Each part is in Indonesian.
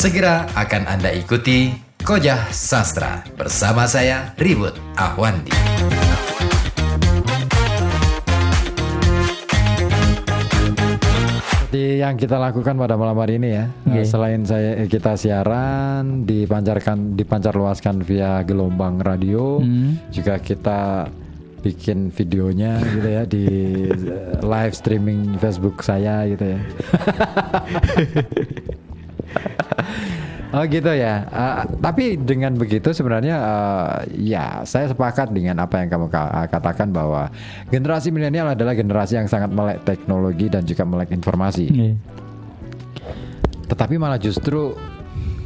Segera akan Anda ikuti Kojah Sastra bersama saya Ribut Ahwandi. Seperti yang kita lakukan pada malam hari ini ya, Oke. eh, selain saya eh, kita siaran dipancarkan dipancar luaskan via gelombang radio, Hmm. juga kita bikin videonya gitu ya di eh, live streaming Facebook saya gitu ya. Oh gitu ya. Eh, tapi dengan begitu sebenarnya eh, ya saya sepakat dengan apa yang kamu ka- katakan bahwa generasi milenial adalah generasi yang sangat melek teknologi dan juga melek informasi. Iya. Tetapi malah justru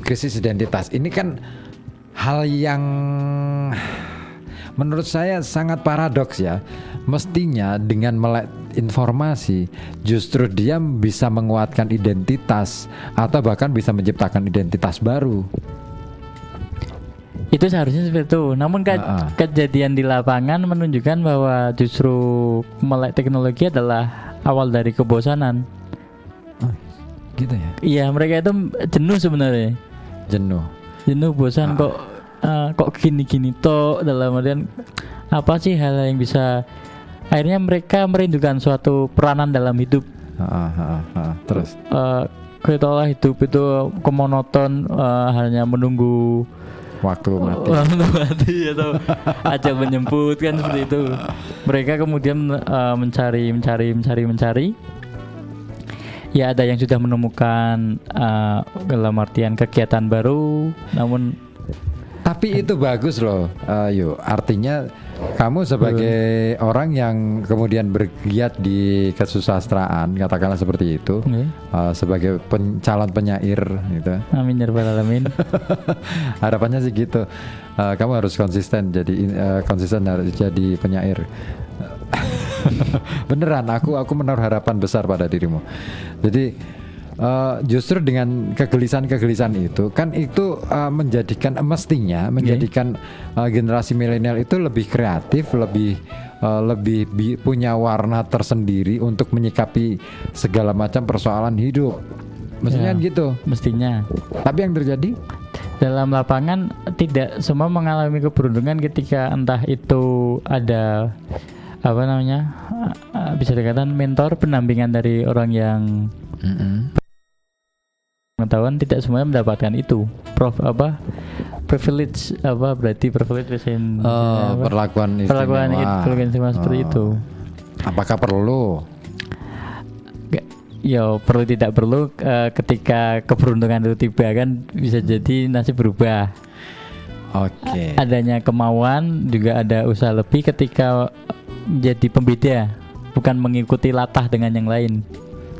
krisis identitas ini kan hal yang menurut saya sangat paradoks ya. Mestinya dengan melek informasi justru dia bisa menguatkan identitas atau bahkan bisa menciptakan identitas baru. Itu seharusnya seperti itu. Namun ke- ah. kejadian di lapangan menunjukkan bahwa justru melek teknologi adalah awal dari kebosanan. Gitu ya. Iya, mereka itu jenuh sebenarnya. Jenuh. Jenuh bosan kok eh, kok gini-gini toh dalam artian apa sih hal yang bisa akhirnya mereka merindukan suatu peranan dalam hidup. Ah, ah, ah, ah. Terus. Eh Ketahuilah hidup itu kemonoton eh, hanya menunggu Waktu mati. Waktu mati atau ajak menjemput kan seperti itu. Mereka kemudian mencari, mencari, mencari, mencari. Ya ada yang sudah menemukan eh, dalam artian kegiatan baru, namun Tapi itu bagus loh, yuk. Artinya kamu sebagai orang yang kemudian bergiat di kesusastraan, katakanlah seperti itu, Oke. eh, sebagai pen- calon penyair, gitu. amin ya rabbal alamin. Harapannya sih gitu. Eh, kamu harus konsisten jadi eh, konsisten harus jadi penyair. Beneran, aku aku menaruh harapan besar pada dirimu. Jadi eh, justru dengan kegelisahan-kegelisahan itu kan itu eh, menjadikan mestinya menjadikan eh, generasi milenial itu lebih kreatif, lebih eh, lebih bi- punya warna tersendiri untuk menyikapi segala macam persoalan hidup. Mestinya Ya. gitu. Mestinya Tapi yang terjadi dalam lapangan tidak semua mengalami keberuntungan ketika entah itu ada apa namanya bisa dikatakan mentor pendampingan dari orang yang pengetahuan tidak semuanya mendapatkan itu prof apa privilege apa berarti privilege Eh, apa? perlakuan istimewa. perlakuan istimewa seperti Oh. itu Apakah perlu? Ya perlu tidak perlu eh, ketika keberuntungan itu tiba kan bisa jadi nasib berubah Oke. adanya kemauan juga ada usaha lebih ketika menjadi pembeda bukan mengikuti latah dengan yang lain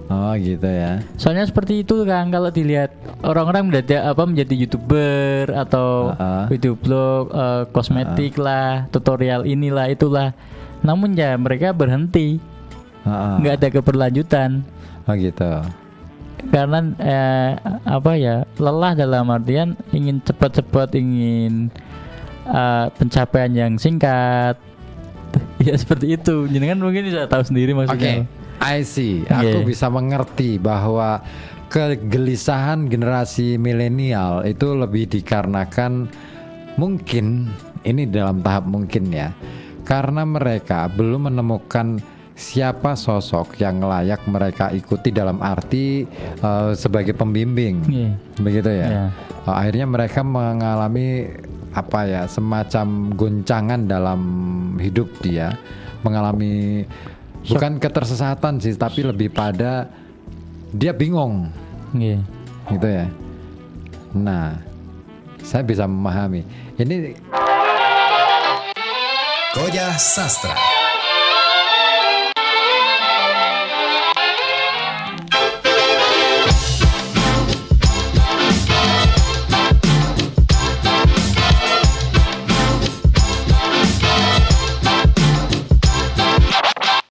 Oh gitu ya. soalnya seperti itu kan kalau dilihat orang-orang mendadak apa menjadi youtuber atau Ah. video blog eh, kosmetik lah tutorial inilah itulah namun ya mereka berhenti nggak ada keberlanjutan Oh gitu. karena eh, apa ya lelah dalam artian ingin cepat-cepat ingin eh, pencapaian yang singkat ya seperti itu jenengan mungkin bisa tahu sendiri Oke. maksudnya I see. Aku Oke. bisa mengerti bahwa kegelisahan generasi milenial itu lebih dikarenakan mungkin ini dalam tahap mungkin ya. Karena mereka belum menemukan siapa sosok yang layak mereka ikuti dalam arti eh, sebagai pembimbing. Iya. Begitu ya. Iya. Uh, akhirnya mereka mengalami apa ya semacam goncangan dalam hidup dia mengalami bukan ketersesatan sih tapi lebih pada dia bingung. Iya. gitu ya. Nah saya bisa memahami. Ini Kojah Sastra